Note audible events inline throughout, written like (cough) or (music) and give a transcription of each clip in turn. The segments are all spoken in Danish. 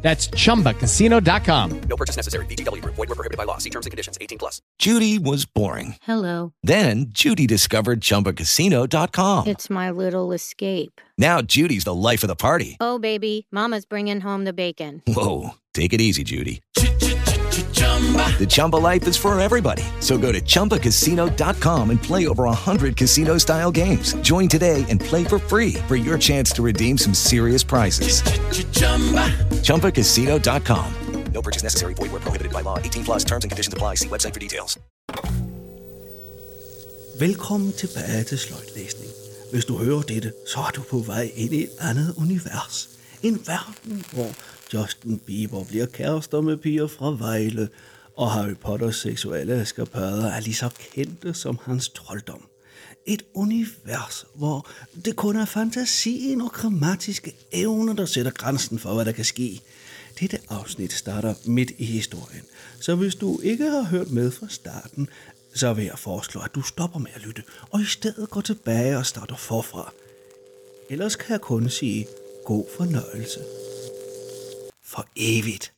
That's chumbacasino.com. No purchase necessary. VGW Group. Void were prohibited by law. See terms and conditions. 18 plus. Judy was boring. Hello. Then Judy discovered ChumbaCasino.com. It's my little escape. Now Judy's the life of the party. Oh, baby, Mama's bringing home the bacon. Whoa, take it easy, Judy. The Chumba life is for everybody. So go to ChumbaCasino.com and play over 100 casino-style games. Join today and play for free for your chance to redeem some serious prizes. ChumbaCasino.com. No purchase necessary. Void were prohibited by law. 18 plus terms and conditions apply. See website for details. Velkommen tilbage til sløjtlæsning. Hvis du hører dette, så er du på vej ind i et andet univers. En verden, hvor Justin Bieber bliver kærester med piger fra Vejle, og Harry Potters seksuelle eskapader er lige så kendte som hans trolddom. Et univers, hvor det kun er fantasien og grammatiske evner, der sætter grænsen for, hvad der kan ske. Dette afsnit starter midt i historien, så hvis du ikke har hørt med fra starten, så vil jeg foreslå, at du stopper med at lytte, og i stedet går tilbage og starter forfra. Ellers kan jeg kun sige god fornøjelse. For evigt.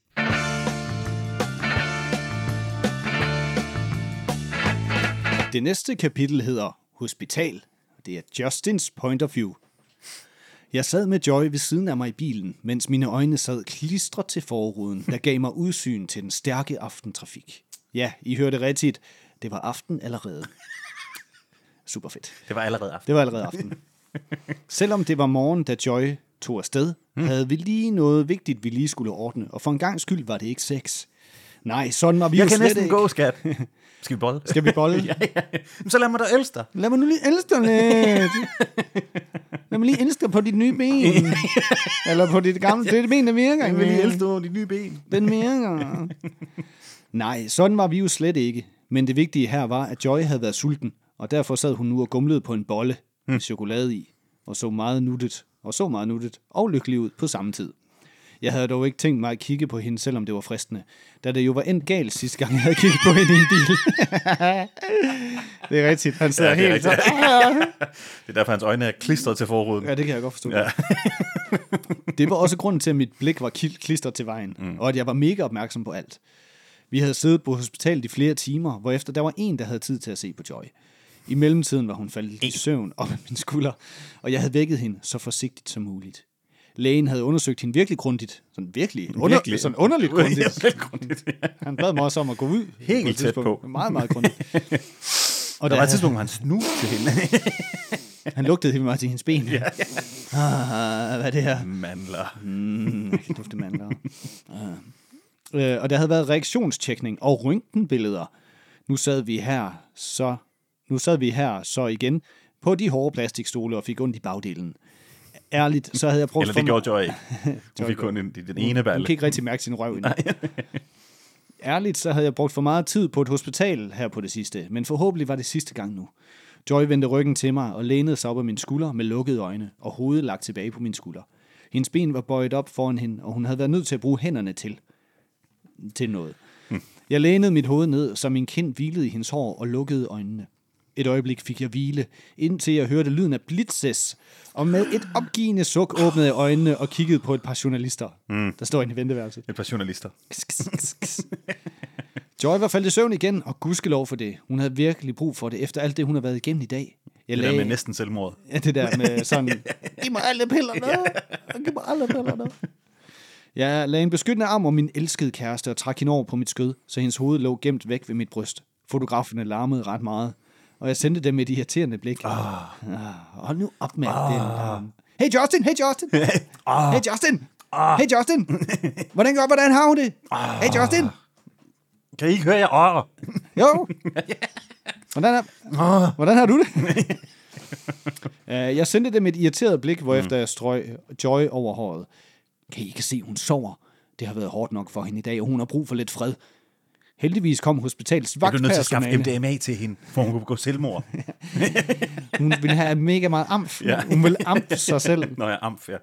Det næste kapitel hedder Hospital. Det er Justins point of view. Jeg sad med Joy ved siden af mig i bilen, mens mine øjne sad klistret til forruden, der gav mig udsyn til den stærke aftentrafik. Ja, I hørte rigtigt. Det var aften allerede. Super fedt. Det var allerede aften. Det var allerede aften. Selvom det var morgen, da Joy tog afsted, mm. havde vi lige noget vigtigt, vi lige skulle ordne. Og for en gang skyld var det ikke sex. Nej, sådan var vi Jeg jo kan slet næsten ikke. gå, skat. (laughs) Skal vi bolle? Skal vi bolle? (laughs) ja, ja. Så lad mig da elske dig. Lad mig nu lige elske dig lidt. Lad mig lige elske dig på dit nye ben. (laughs) Eller på dit gamle. Det er det ben, der virker. Jeg vil lige elske dig over de nye ben. Den virker. Nej, sådan var vi jo slet ikke. Men det vigtige her var, at Joy havde været sulten, og derfor sad hun nu og gumlede på en bolle med chokolade i, og så meget nuttet, og så meget nuttet og lykkelig ud på samme tid. Jeg havde dog ikke tænkt mig at kigge på hende, selvom det var fristende, da det jo var endt galt sidste gang, jeg havde kigget på hende i en bil. det er rigtigt. Han sidder Ja, det er helt rigtigt. Det er derfor, hans øjne er klistret til forruden. Ja, det kan jeg godt forstå. Ja. det var også grunden til, at mit blik var klistret til vejen, mm. og at jeg var mega opmærksom på alt. Vi havde siddet på hospitalet i flere timer, hvorefter der var en, der havde tid til at se på Joy. I mellemtiden var hun faldet i søvn op ad min skulder, og jeg havde vækket hende så forsigtigt som muligt. Lægen havde undersøgt hende virkelig grundigt. Sådan virkelig, under, Virkelig. sådan underligt grundigt. (laughs) Grundigt, ja. Han bad mig også om at gå ud. Helt tæt på. Meget, meget grundigt. (laughs) Og Der da var et tidspunkt, hvor han snuste til hende. (laughs) han lugtede helt meget til hendes ben. Ja, ja. Ah, hvad er det her? Mandler. Mm, jeg kan dufte mandler. Uh. Øh, og der havde været reaktionstjekning og røntgenbilleder. Nu sad vi her, så nu sad vi her så igen på de hårde plastikstole og fik ondt i bagdelen. Ærligt, så havde jeg brugt Eller det gjorde Joy ikke. (laughs) Hun fik kun den, den ene Hun balle. kan ikke rigtig mærke sin røv endnu. (laughs) Ærligt, så havde jeg brugt for meget tid på et hospital her på det sidste, men forhåbentlig var det sidste gang nu. Joy vendte ryggen til mig og lænede sig op af min skulder med lukkede øjne og hovedet lagt tilbage på min skulder. Hendes ben var bøjet op foran hende, og hun havde været nødt til at bruge hænderne til, til noget. Jeg lænede mit hoved ned, så min kind hvilede i hendes hår og lukkede øjnene. Et øjeblik fik jeg hvile, indtil jeg hørte lyden af blitzes, og med et opgivende suk åbnede jeg øjnene og kiggede på et par journalister, mm. der står inde i venteværelset. Et par journalister. Joy var faldet i søvn igen, og gudskelov for det. Hun havde virkelig brug for det, efter alt det, hun har været igennem i dag. Jeg Det der med næsten selvmord. Ja, det der med sådan, (laughs) giv mig alle pillerne, giv mig alle pillerne. Jeg lagde en beskyttende arm om min elskede kæreste og trak hende over på mit skød, så hendes hoved lå gemt væk ved mit bryst. Fotograferne larmede ret meget, og jeg sendte dem et irriterende blik. Oh. Ah, hold nu op med oh. den larm. Hey Justin, hey Justin. oh. (laughs) Hey Justin. Oh. Hey Justin. (laughs) Hvordan går, hvordan har hun det? Oh. Hey Justin. Kan I ikke høre jer? Åh, Jo. (laughs) Hvordan, er, hvordan har du det? uh, jeg sendte dem et irriteret blik, hvorefter jeg strøg Joy over håret. Kan I ikke se, hun sover? Det har været hårdt nok for hende i dag, og hun har brug for lidt fred. Heldigvis kom hospitalets Jeg blev nødt til at skaffe vagtpersonale. MDMA til hende, for hun kunne begå selvmord. (laughs) Hun ville have mega meget amf. Ja. Hun ville amf sig selv. Nå ja, amf, ja.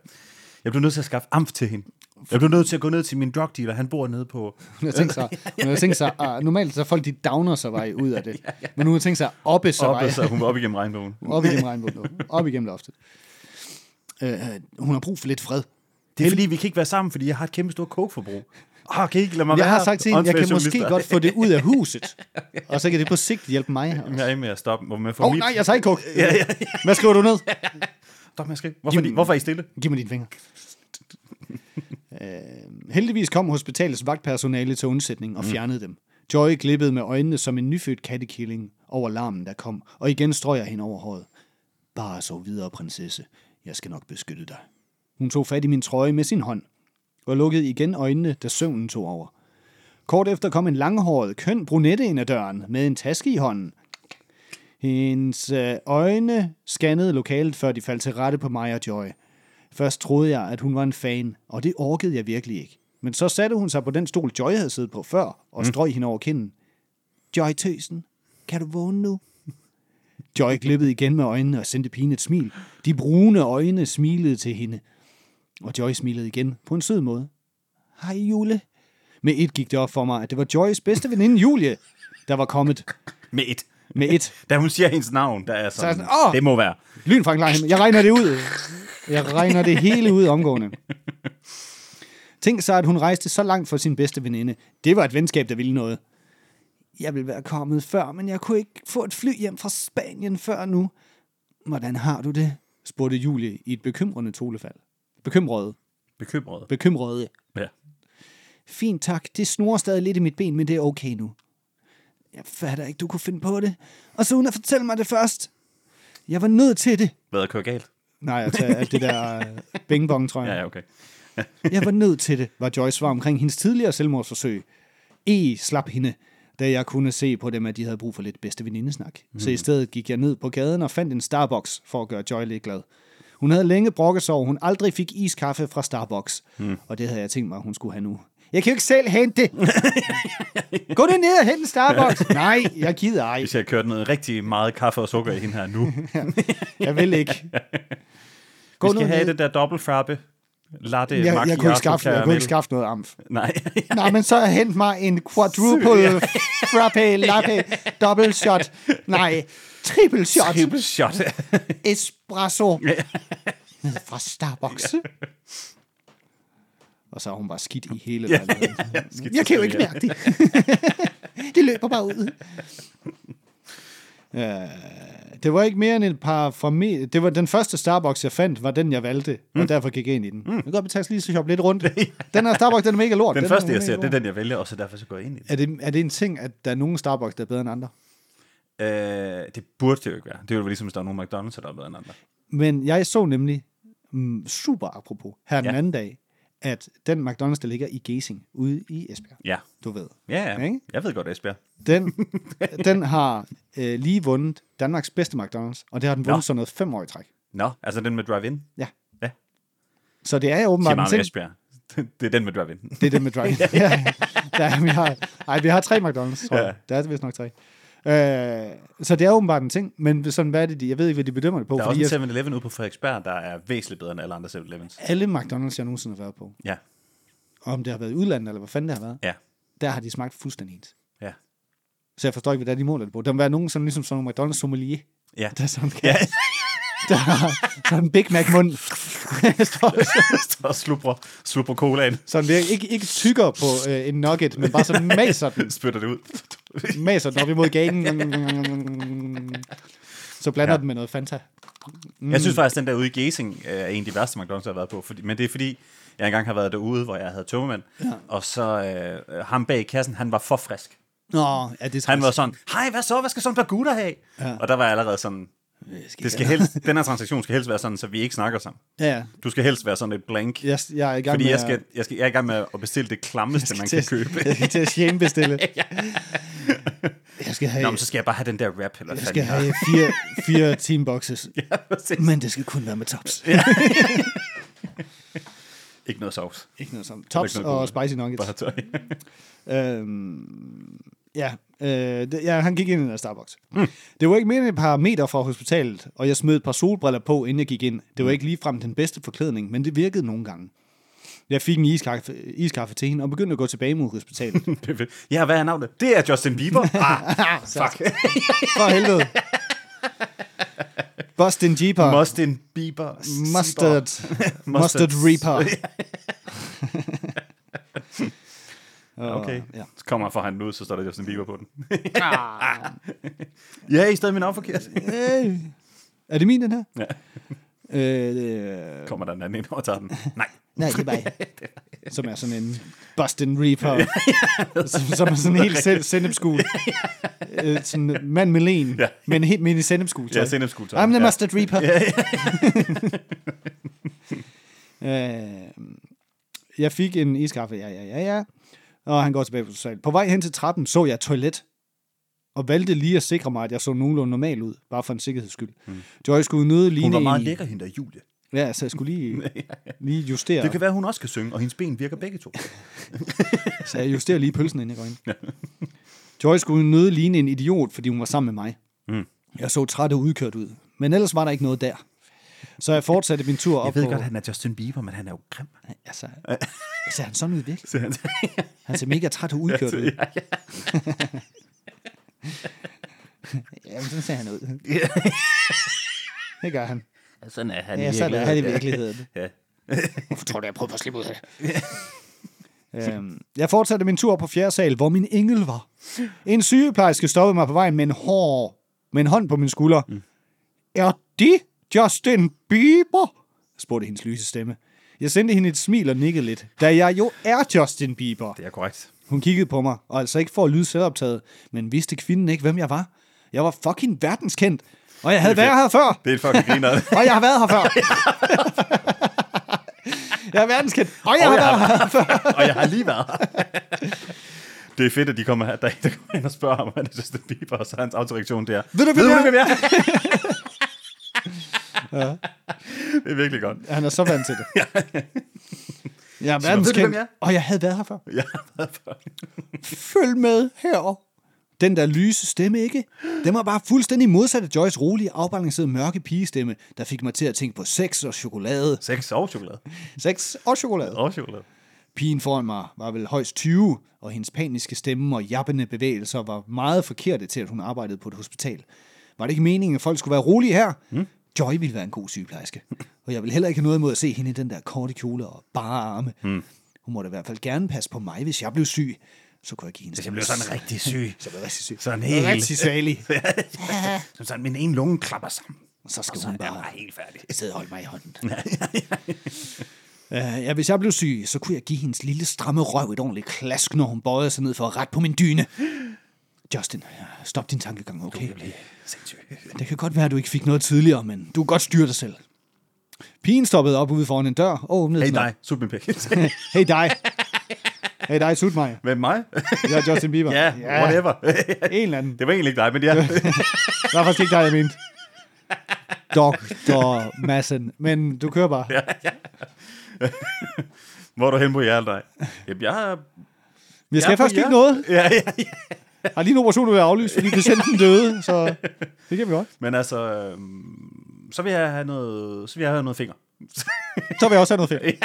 Jeg blev nødt til at skaffe amf til hende. Jeg blev nødt til at gå ned til min drug dealer. Han bor nede på... Hun har tænkt sig, hun har tænkt sig uh, normalt så folk de downer sig vej ud af det. Men hun har tænkt sig at oppe sig vej. Oppe, så hun var op igennem regnbogen. Op igennem regnbuen. Op igennem loftet. Uh, hun har brug for lidt fred. Det er fordi, vi kan ikke være sammen, fordi jeg har et kæmpe stort coke-forbrug. Ah, kan I ikke lade mig Jeg være? har sagt til hende, jeg kan måske godt få det ud af huset. (laughs) Og så kan det på sigt hjælpe mig. Jamen, Jeg er med at stoppe. Åh oh, nej, jeg tager ikke kok. Hvad skriver du ned? Stop med at skrive. Hvorfor, Giv- hvorfor er I stille? Giv mig dine fingre. øh, heldigvis kom hospitalets vagtpersonale til undsætning og fjernede dem. Joy glippede med øjnene som en nyfødt kattekilling over larmen, der kom, og igen strøg jeg hende over håret. Bare så videre, prinsesse. Jeg skal nok beskytte dig. Hun tog fat i min trøje med sin hånd, og lukkede igen øjnene, da søvnen tog over. Kort efter kom en langhåret, køn brunette ind ad døren med en taske i hånden. Hendes øh, øjne scannede lokalet, før de faldt til rette på mig og Joy. Først troede jeg, at hun var en fan, og det orkede jeg virkelig ikke. Men så satte hun sig på den stol, Joy havde siddet på før, og strøg hende over kinden. Joy Tøsen, kan du vågne nu? Joy glippede igen med øjnene og sendte pigen et smil. De brune øjne smilede til hende. Og Joy smilede igen på en sød måde. Hej Jule. Med et gik det op for mig, at det var Joys bedste veninde Julie, der var kommet Med et. med et. Da hun siger hendes navn, der er sådan, er jeg sådan, åh! det må være. Lyn fra en. Jeg regner det ud. Jeg regner det hele ud omgående. Tænk så, at hun rejste så langt for sin bedste veninde. Det var et venskab, der ville noget. Jeg ville være kommet før, men jeg kunne ikke få et fly hjem fra Spanien før nu. Hvordan har du det? spurgte Julie i et bekymrende tonefald. Bekymrede. Bekymret. Bekymrede. Ja. Fint tak, det snor stadig lidt i mit ben, men det er okay nu. Jeg fatter ikke, du kunne finde på det. Og så uden at fortælle mig det først. Jeg var nødt til det. Hvad er kørt galt? Nej, jeg tager alt det der (laughs) øh, bing bong, tror jeg. Ja, ja, okay. (laughs) Jeg var nødt til det, var Joyce svar omkring hendes tidligere selvmordsforsøg. E slap hende, da jeg kunne se på dem, at de havde brug for lidt bedste venindesnak. Mm. Så i stedet gik jeg ned på gaden og fandt en Starbucks for at gøre Joy lidt glad. Hun havde længe brokket sig over, hun aldrig fik iskaffe fra Starbucks. Mm. Og det havde jeg tænkt mig, hun skulle have nu. Jeg kan jo ikke selv hente det. Gå nu ned og hente en Starbucks. (laughs) Nej, jeg gider ej. Hvis jeg har kørt noget rigtig meget kaffe og sukker i hende her nu. (laughs) Jeg vil ikke. (laughs) Vi skal have det der dobbelt frappe. Latte Jeg, jeg, kunne macchiato ikke skaffe, jeg kunne ikke skaffe noget amf. Nej. Nej, men så hent mig en quadruple frappe latte double shot. Nej, triple shot Triple shot. (laughs) espresso (laughs) fra Starbucks. Og så har hun bare skidt i hele lejligheden. Jeg kan jo ikke mærke det. (laughs) det løber bare ud. Uh, det var ikke mere end et par fra me- Det var den første Starbucks, jeg fandt, var den, jeg valgte. Mm. Og derfor gik jeg ind i den. Mm. Jeg kan godt betale lige så shoppe lidt rundt. Den her Starbucks, den er mega lort. Den er første, jeg ser, det er den, jeg vælger, og så derfor så går jeg ind i den. Er det, er det en ting, at der er nogle Starbucks, der er bedre end andre? Øh, det burde det jo ikke være. Det er jo ligesom, hvis der er nogle McDonald's, der er bedre end andre. Men jeg så nemlig, mm, super apropos, her den Ja. anden dag, at den McDonald's, der ligger i Gesing, ude i Esbjerg, Ja. du ved, Ja, ja. Ikke? Jeg ved godt, Esbjerg. den, (laughs) den har øh, lige vundet Danmarks bedste McDonald's, og det har den Nå. vundet sådan noget fem år i træk. Nå, altså den med drive-in. Ja. Ja. Så det er åbenbart ting. Esbjerg. (laughs) Det er den med drive-in. Det er det med drive (laughs) ja. Der, vi har, ej, vi har tre McDonald's, tror Ja. jeg. Der er det vist nok tre. Øh, så det er åbenbart en ting, men sådan, hvad er det, de, jeg ved ikke, hvad de bedømmer det på. Der er også en 7-Eleven ude på Frederiksberg, der er væsentligt bedre end alle andre 7-Elevens. alle McDonald's, jeg nogensinde har været på, Ja. og om det har været i udlandet, eller hvad fanden det har været, Ja. der har de smagt fuldstændig ens. Ja. Så jeg forstår ikke, hvad det er, de måler det på. Der må være nogen, sådan, ligesom sådan nogle McDonald's sommelier, Ja. der sådan kan... (laughs) der har sådan en Big Mac-mund. (laughs) Så slupper, slupper colaen. sådan, det er ikke, ikke tykker på øh, en nugget, men bare sådan maser den. Spytter det ud. Maser den op imod gagen. (laughs) Så blander Ja. den med noget Fanta. Mm. Jeg synes faktisk, den der ude i Gesing øh, er en af de værste McDonald's, jeg har været på. Fordi, men det er fordi, jeg engang har været derude, hvor jeg havde tømmermænd. Ja. Og så øh, ham bag i kassen, han var for frisk. Nå, ja, det er Han var sådan, hej, hvad så? Hvad skal sådan en gutter have? Ja. Og der var jeg allerede sådan, det skal helst, den her (laughs) transaktion skal helst være sådan, så vi ikke snakker sammen. Ja, ja. Du skal helst være sådan et blank. Jeg, jeg er i gang Fordi med jeg skal, jeg, skal, jeg er i gang med at bestille det klammeste, man kan købe. Jeg skal til at shame-bestille. (laughs) Jeg skal have, Nå, men så skal jeg bare have den der rap, eller jeg skal have fire, (laughs) fire teamboxes. Ja, præcis. Men det skal kun være med tops. Ikke noget sovs. Ikke noget som tops ikke noget og spicy nuggets. Bare tøj. Øhm, ja, øh, det, ja, han gik ind i her Starbucks. Mm. Det var ikke mere end et par meter fra hospitalet, og jeg smed et par solbriller på, inden jeg gik ind. Det var ikke ligefrem den bedste forklædning, men det virkede nogle gange. Jeg fik en iskaffe, iskaffe til hende, og begyndte at gå tilbage mod hospitalet. (laughs) Ja, hvad er navnet? Det er Justin Bieber. (laughs) Ah, (laughs) fuck. For helvede. Boston Jeeper. Justin Bieber. Mustard. Mustard Reaper. Okay. Ja. Så kommer han for han ud, så står der Justin Bieber på den. (laughs) ja, i stedet min navn forkert. Hey. Er det min, den her? Ja. Øh, det, Kommer der en anden ind og tager den? Nej. (laughs) nej, det er mig. Som er sådan en Boston Reaper. (laughs) som, som er sådan en helt selv sennepskul. Øh, sådan en mand med len, Ja. men helt men i sennepskul. Ja, sennepskuletøj. I'm the Ja. Mustard Reaper. øh, jeg fik en iskaffe, ja, ja, ja, ja. Og han går tilbage på salen. På vej hen til trappen så jeg et toilet. Og valgte lige at sikre mig, at jeg så nogenlunde normal ud. Bare for en sikkerheds skyld. Mm. Joy skulle nøde ligne Hun var meget en- lækker, hende der Julie. Ja, så jeg skulle lige, (laughs) lige justere. Det kan være, hun også kan synge, og hendes ben virker begge to. (laughs) Så jeg justerer lige pølsen, inden jeg går ind. Joy skulle nøde ligne en idiot, fordi hun var sammen med mig. Mm. Jeg så træt og udkørt ud. Men ellers var der ikke noget der. Så jeg fortsatte min tur op Jeg ved på... godt, han er Justin Bieber, men han er jo grim. Altså, ser han sådan ud virkelig? Så han, Han ser mega træt og udkørt ud. ja, ja. (laughs) Jamen, sådan ser han ud. Det gør han. Sådan er han Ja, sådan er han i virkeligheden. Ja. Hvorfor (laughs) tror du, jeg prøver på at slippe ud af det? øhm, jeg fortsatte min tur på fjerde sal, hvor min engel var. En sygeplejerske stoppede mig på vejen med en hård, med en hånd på min skulder. Mm. Er det Justin Bieber? spurgte hendes lyse stemme. Jeg sendte hende et smil og nikkede lidt, da jeg jo er Justin Bieber. Det er korrekt. Hun kiggede på mig, og altså ikke for at lyde selvoptaget, men vidste kvinden ikke, hvem jeg var. Jeg var fucking verdenskendt, og jeg havde været her før. Det er et fucking griner. (laughs) Og jeg har været her før. (laughs) jeg er verdenskendt. Og jeg har Og jeg været har- her før. (laughs) og jeg har lige været her. Det er fedt, at de kommer her, der, er der kommer ind og spørger ham, han er Justin Bieber, og så er hans autoreaktion der. Ved du, hvem jeg er? Er? Det er virkelig godt. Han er så vant til det. (laughs) Jeg er verdenskendt, jeg og jeg havde været her før. Jeg har været før. (laughs) Følg med her. Den der lyse stemme, ikke? Den var bare fuldstændig modsat af Joyce rolige, afbalancerede, mørke pigestemme, der fik mig til at tænke på sex og chokolade. Sex og chokolade. Sex og chokolade. Og chokolade. Pigen foran mig var vel højst 20, og hendes paniske stemme og jappende bevægelser var meget forkerte til, at hun arbejdede på et hospital. Var det ikke meningen, at folk skulle være rolige her? Mm. Joy ville være en god sygeplejerske. Og jeg vil heller ikke have noget imod at se hende i den der korte kjole og bare arme. Mm. Hun måtte i hvert fald gerne passe på mig, hvis jeg blev syg. Så kunne jeg give hende Hvis jeg blev sådan rigtig syg. (laughs) Så blev jeg rigtig syg. Sådan helt... Rigtig svalig. Så (laughs) sådan min ene lunge klapper sammen. Så skal Og så hun bare helt færdig. (laughs) sidde og holde mig i hånden. Uh, ja, hvis jeg blev syg, så kunne jeg give hendes lille stramme røv et ordentligt klask, når hun bøjede sig ned for at rette på min dyne. Justin, stop din tankegang, okay? Det kan godt være, at du ikke fik noget tidligere, men du kan godt styre dig selv. Pigen stoppede op ude foran en dør og åbnede Hey dig, sut min pik. (laughs) Hey dig. Hey dig, sut mig. Hvem mig? Jeg er Justin Bieber. (laughs) Ja, whatever. En eller anden. Det var egentlig ikke dig, men ja. (laughs) Det var faktisk ikke dig, jeg mente. Dr. Madsen. Men du kører bare. Hvor er du hen på hjertet dig? Jamen, jeg er... Vi skal jeg faktisk ikke jer. noget. Ja, ja, ja. Har lige en operation, der er aflyst, fordi patienten døde, så det kan vi godt. Men altså, øhm, så vil jeg have noget, så vil jeg have noget finger. Så vil jeg også have noget ferie.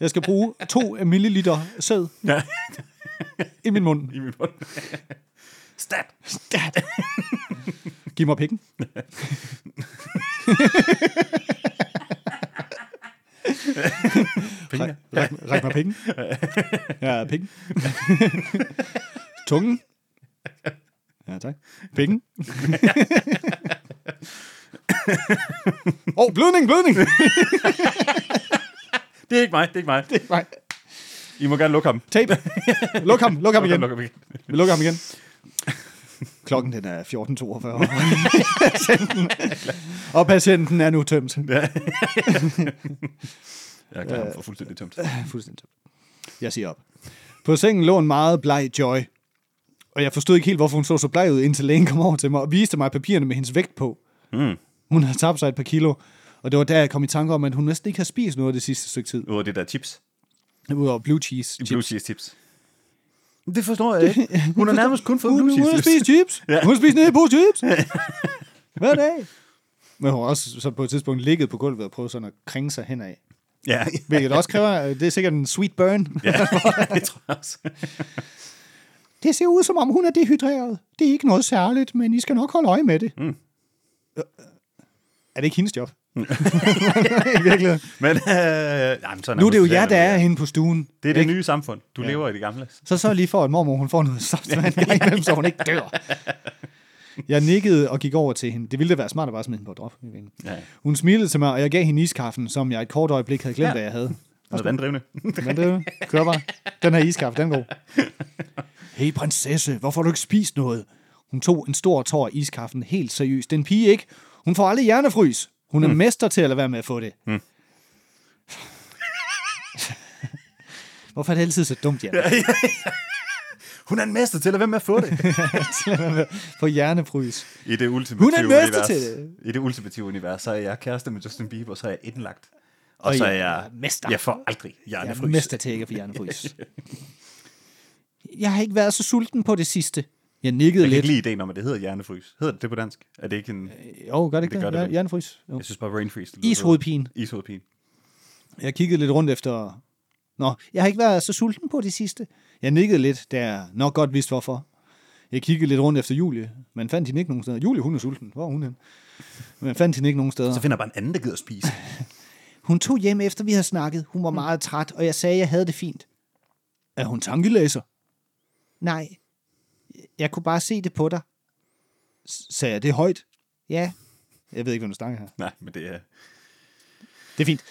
Jeg skal bruge 2 milliliter sæd Ja, i min mund. i min mund. Stat. Giv mig pikken. Finger. Ræk, ræk mig pikken. Ja, pikken. Tungen. Ja, tak. Pikken. Åh, oh, blødning, blødning. Det er ikke mig, det er ikke mig. Nej, I må gerne lukke ham. tape. Luk ham, luk ham igen. Luk ham igen. Vi lukker ham igen. Klokken den er 14.42. Patienten- og patienten er nu tømt. Jeg er klar for fuldstændig tømt. Fuldstændig tømt. Jeg siger op. På sengen lå en meget bleg Joy. Og jeg forstod ikke helt, hvorfor hun så så bleg ud, indtil lægen kom over til mig og viste mig papirerne med hendes vægt på. Mm. Hun havde tabt sig et par kilo, og det var der, jeg kom i tanke om, at hun næsten ikke har spist noget det sidste stykke tid. Udover det der chips. Udover blue cheese chips. Blue cheese chips. Det forstår jeg ikke. Hun har nærmest kun fået Hun, blue hun har cheese spist chips. ja. Hun har spist nede på chips. (laughs) Hver dag. Men hun har også så på et tidspunkt ligget på gulvet og prøvet sådan at kringe sig henad. Ja, Hvilket også kræver, det er sikkert en sweet burn. ja det tror jeg også. (laughs) Det ser ud, som om hun er dehydreret. Det er ikke noget særligt, men I skal nok holde øje med det. Mm. Er det ikke hendes job? (laughs) I virkeligheden. (laughs) Men, øh, jamen, sådan Nu er det jo jer, der er henne på stuen. Det er det ikke? nye samfund. Du lever i det gamle. Så så lige for, at mormor hun får noget (laughs) saftevand en gang imellem, så hun ikke dør. Jeg nikkede og gik over til hende. Det ville da være smart at bare smide hende på drop. Ja. Hun smilede til mig, og jeg gav hende iskaffen, som jeg et kort øjeblik havde glemt, Ja. at jeg havde. Noget vanddrivende. Det kører bare. Den her iskaffe, den god. Hey prinsesse, hvorfor har du ikke spist noget? Hun tog en stor tår af iskaffen helt seriøst. Den pige ikke. Hun får aldrig hjernefrys. Hun er mm. mester til at lade være med at få det. Mm. (laughs) Hvorfor er det altid så dumt, Jan? (laughs) Hun er en mester til at være med at få det. (laughs) Til at være med få hjernefrys. I det ultimative Hun er en mester univers, til det. I det ultimative univers, så er jeg kæreste med Justin Bieber, så er jeg indlagt. Og, Og så er jeg jeg, er mester. jeg får aldrig Jeg er hjernefrys. mester til ikke at få hjernefrys. Jeg har ikke været så sulten på det sidste. Jeg nikkede Jeg kan lidt. ikke lide ideen om, at det hedder hjernefrys. Hedder det det på dansk? Er det ikke en... Jo, gør det ikke Det det? gør det. Hjernefrys. Jo. Jeg synes bare brain freeze. Ishovedpine. Ishovedpine. Jeg kiggede lidt rundt efter... Nå, jeg har ikke været så sulten på det sidste. Jeg nikkede lidt, da jeg nok godt vidste hvorfor. Jeg kiggede lidt rundt efter Julie, men fandt hende ikke nogen steder. Julie, hun er sulten. Hvor er hun hen? Men fandt hende ikke nogen steder. Så finder jeg bare en anden, der gider at spise. (laughs) Hun tog hjem efter vi havde snakket. Hun var meget træt, og jeg sagde, at jeg havde det fint. Er hun tankelæser? Nej. Jeg kunne bare se det på dig. S- Sagde jeg det højt? Ja. Jeg ved ikke, hvem du snakker her. Nej, men det er... Det er fint.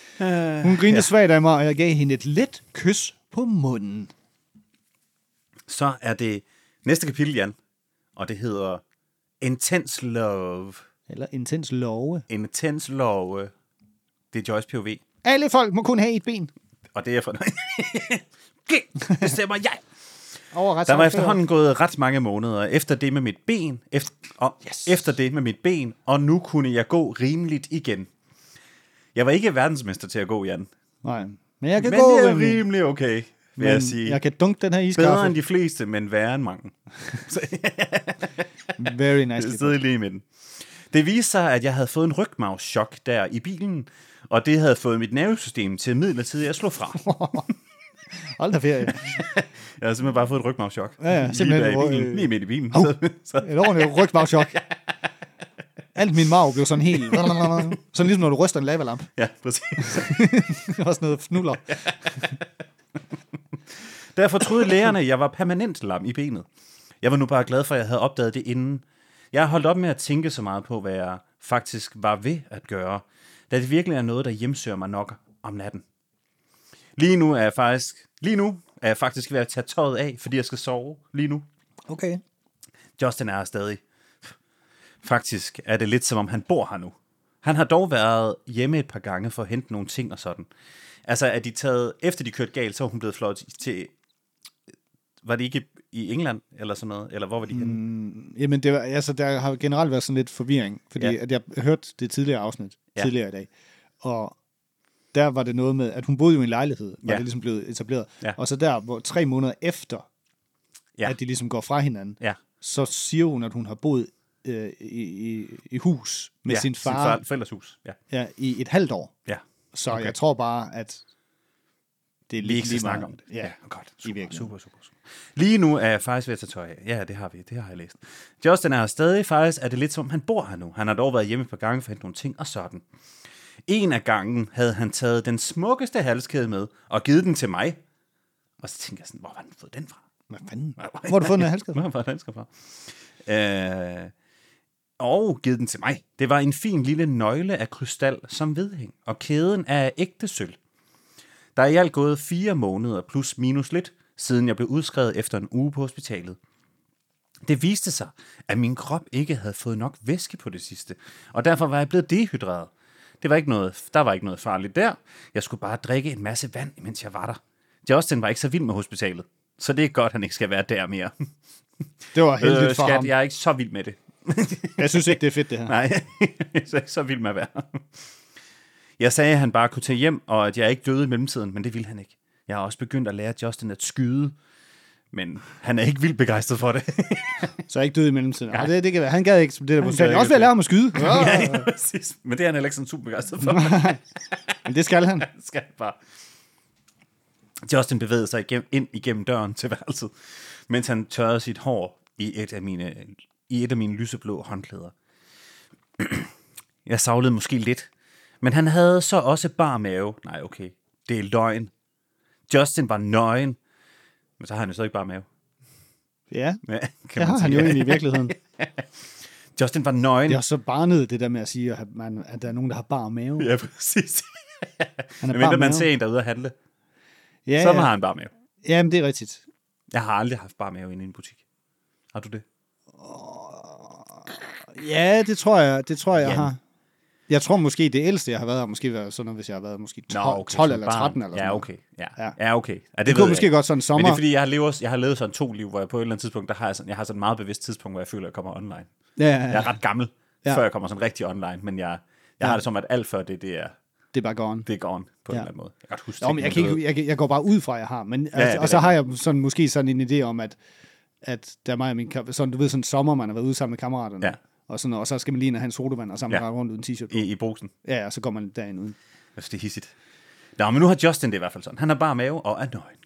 Hun grinede ja. svagt af mig, og jeg gav hende et let kys på munden. Så er det næste kapitel, Jan. Og det hedder Intense Love. Eller intens love. Intense Love. Det er Joyce POV. Alle folk må kun have et ben. Og det er for... (laughs) det bestemmer jeg. Over Der var efterhånden gået ret mange måneder efter det med mit ben, efter, og Yes. efter det med mit ben, og nu kunne jeg gå rimeligt igen. Jeg var ikke verdensmester til at gå, Jan. Nej, men jeg kan Men gå det er rimelig. okay, vil Men jeg sige. jeg kan dunke den her Bedre iskaffe. end de fleste, men værre end mange. (laughs) Very nice. Det sidder lige i midten. Det viste sig, at jeg havde fået en rygmavschok der i bilen, og det havde fået mit nervesystem til midlertidigt at slå fra. (laughs) (laughs) Hold da ferie. (laughs) Jeg havde simpelthen bare fået et rygmavschok. Ja, ja, lige, simpelthen, der i hvor, bilen, øh, lige midt i bilen. Au. Så, så, Et ordentligt rygmavschok. (laughs) Alt min marv blev sådan helt... Sådan ligesom når du ryster en lavalamp. ja, præcis. Sådan noget fnuller. Derfor troede lægerne, jeg var permanent lam i benet. Jeg var nu bare glad for, at jeg havde opdaget det inden. Jeg har holdt op med at tænke så meget på, hvad jeg faktisk var ved at gøre, da det virkelig er noget, der hjemsøger mig nok om natten. Lige nu er jeg faktisk, lige nu er jeg faktisk ved at tage tøjet af, fordi jeg skal sove lige nu. Okay. Justin er her stadig. Faktisk er det lidt som om, han bor her nu. Han har dog været hjemme et par gange for at hente nogle ting og sådan. Altså, er de taget, efter de kørte galt, så er hun blevet fløjet til, var det ikke i England eller sådan noget? Eller hvor var de henne? Mm, Jamen, det var, altså, der har generelt været sådan lidt forvirring, fordi Ja. at jeg hørte det tidligere afsnit, ja. tidligere i dag, og der var det noget med, at hun boede jo i en lejlighed, var Ja. ja. det ligesom blevet etableret. Ja. Og så der, hvor tre måneder efter, Ja. ja. at de ligesom går fra hinanden, Ja. så siger hun, at hun har boet øh, i, i, i hus med ja, sin far, Sin far forældres hus. Ja. ja, i et halvt år. ja. Så Okay. jeg tror bare, at det er lige, lige snakke om det. Ja, godt. i Super, virkeligheden. super, super, super. Lige nu er jeg faktisk ved at tage tøj af. Ja, det har vi. Det har jeg læst. Justin er her stadig. Faktisk er det lidt som om, han bor her nu. Han har dog været hjemme et par gange for at hente nogle ting og sådan. En af gangen havde han taget den smukkeste halskæde med og givet den til mig. Og så tænker jeg sådan, hvor har han fået den fra? Hvad fanden? Hvor har du fået den halskæde? Hvor har fået den fra? Øh, og givet den til mig. Det var en fin lille nøgle af krystal som vedhæng, og kæden er af ægte sølv. Der er i alt gået fire måneder plus minus lidt, siden jeg blev udskrevet efter en uge på hospitalet. Det viste sig, at min krop ikke havde fået nok væske på det sidste, og derfor var jeg blevet dehydreret. Det var ikke noget, der var ikke noget farligt der. Jeg skulle bare drikke en masse vand, mens jeg var der. Justin var ikke så vild med hospitalet, så det er godt, han ikke skal være der mere. (laughs) Det var heldigt Øh, for skat, ham. jeg er ikke så vild med det. (laughs) Jeg synes ikke, det er fedt, det her. Nej, (laughs) jeg er ikke så vild med at være. Jeg sagde, at han bare kunne tage hjem, og at jeg ikke døde i mellemtiden, men det ville han ikke. Jeg har også begyndt at lære Justin at skyde, men han er ikke vildt begejstret for det. (laughs) Så er jeg ikke død i mellemtiden. Ja. Det, det kan være. Han gad ikke det der er ikke også at lære ham at skyde. Ja. (laughs) ja, præcis. Men det er han heller ikke sådan super begejstret for. (laughs) Men det skal han. skal han bare. Justin bevægede sig igennem, ind igennem døren til værelset, mens han tørrede sit hår i et af mine, i et af mine lyseblå håndklæder. (clears throat) Jeg savlede måske lidt, men han havde så også bar mave. Nej, okay, det er løgn. Justin var nøgen, men så har han jo så ikke bare mave. Ja, Ja, kan det har han jo egentlig i virkeligheden. (laughs) Justin var nøgen. Det er også så barnet, det der med at sige, at, man, at der er nogen, der har bar mave. Ja, præcis. Han er (laughs) Men bar man ser en, der er ude at handle, ja, så ja. har han bare mave. Jamen, det er rigtigt. Jeg har aldrig haft bare mave inde i en butik. Har du det? Ja, det tror jeg, det tror jeg, jeg har. Jeg tror måske, det ældste, jeg har været, har måske været sådan noget, hvis jeg har været måske 12, 12 som eller barn. 13 eller sådan Ja, noget. okay. Ja, Ja. ja. ja okay. Ja, det, Det kunne jeg måske ikke. godt sådan en Men sommer. det er fordi, jeg har, levet, jeg har levet sådan to liv, hvor jeg på et eller andet tidspunkt, der har jeg sådan, jeg har sådan et meget bevidst tidspunkt, hvor jeg føler, at jeg kommer online. Ja, ja, Jeg ja. er ret gammel, Ja. ja. før jeg kommer sådan rigtig online, men jeg, jeg Ja. har det som, at alt før det, det er, Det er bare gone. det er gone på Ja. en eller anden måde. Jeg kan godt huske Jo, men jeg, kan ikke, jeg, jeg går bare ud fra, at jeg har. Men, ja, ja, altså, det og så har jeg sådan, måske sådan en idé om, at, at der er mig og min, sådan, du ved, sådan en sommer, man har været ude sammen med kammeraterne. Ja. Og, sådan, og så skal man lige ind og have en sodavand, og så Ja. rundt uden t-shirt. på. i, i brusen. Ja, og så går man derind uden. Altså, det er hissigt. Nå, men nu har Justin det i hvert fald sådan. Han har bare mave og er nøgen.